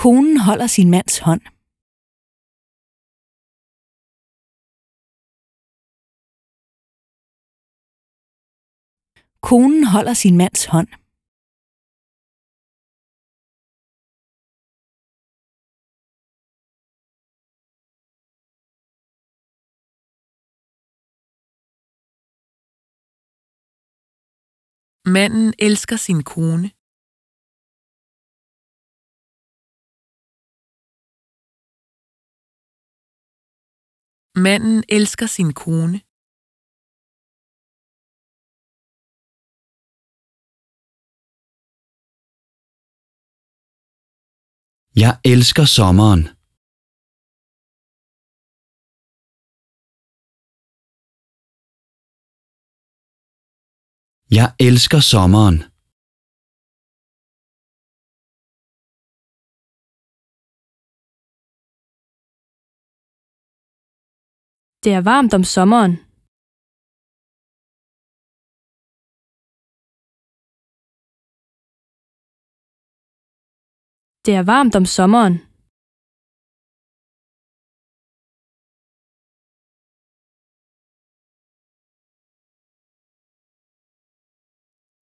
Konen holder sin mands hånd. Konen holder sin mands hånd. Manden elsker sin kone. Manden elsker sin kone. Jeg elsker sommeren. Jeg elsker sommeren. Det er varmt om sommeren. Det er varmt om sommeren.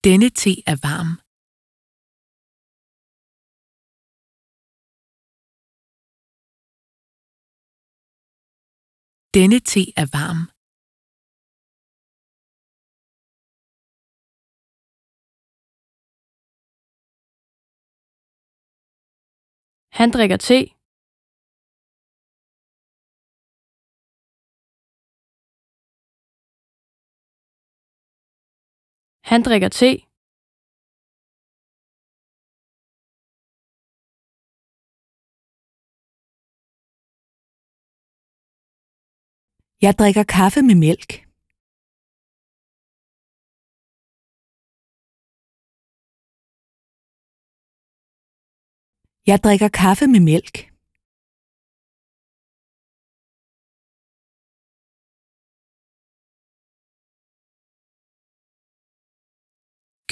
Denne te er varm. Denne te er varm. Han drikker te. Han drikker te. Jeg drikker kaffe med mælk. Jeg drikker kaffe med mælk.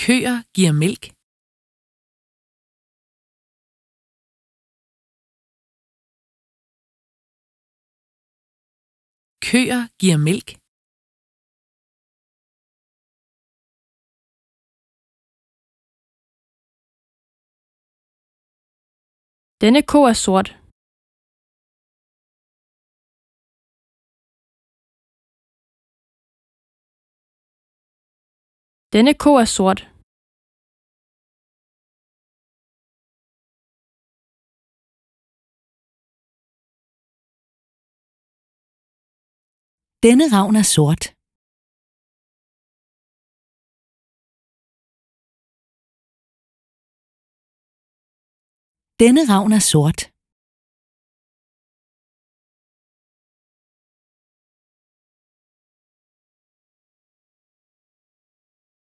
Køer giver mælk. Køer giver mælk. Denne ko er sort. Denne ko er sort. Denne ravn er sort. Denne ravn er sort.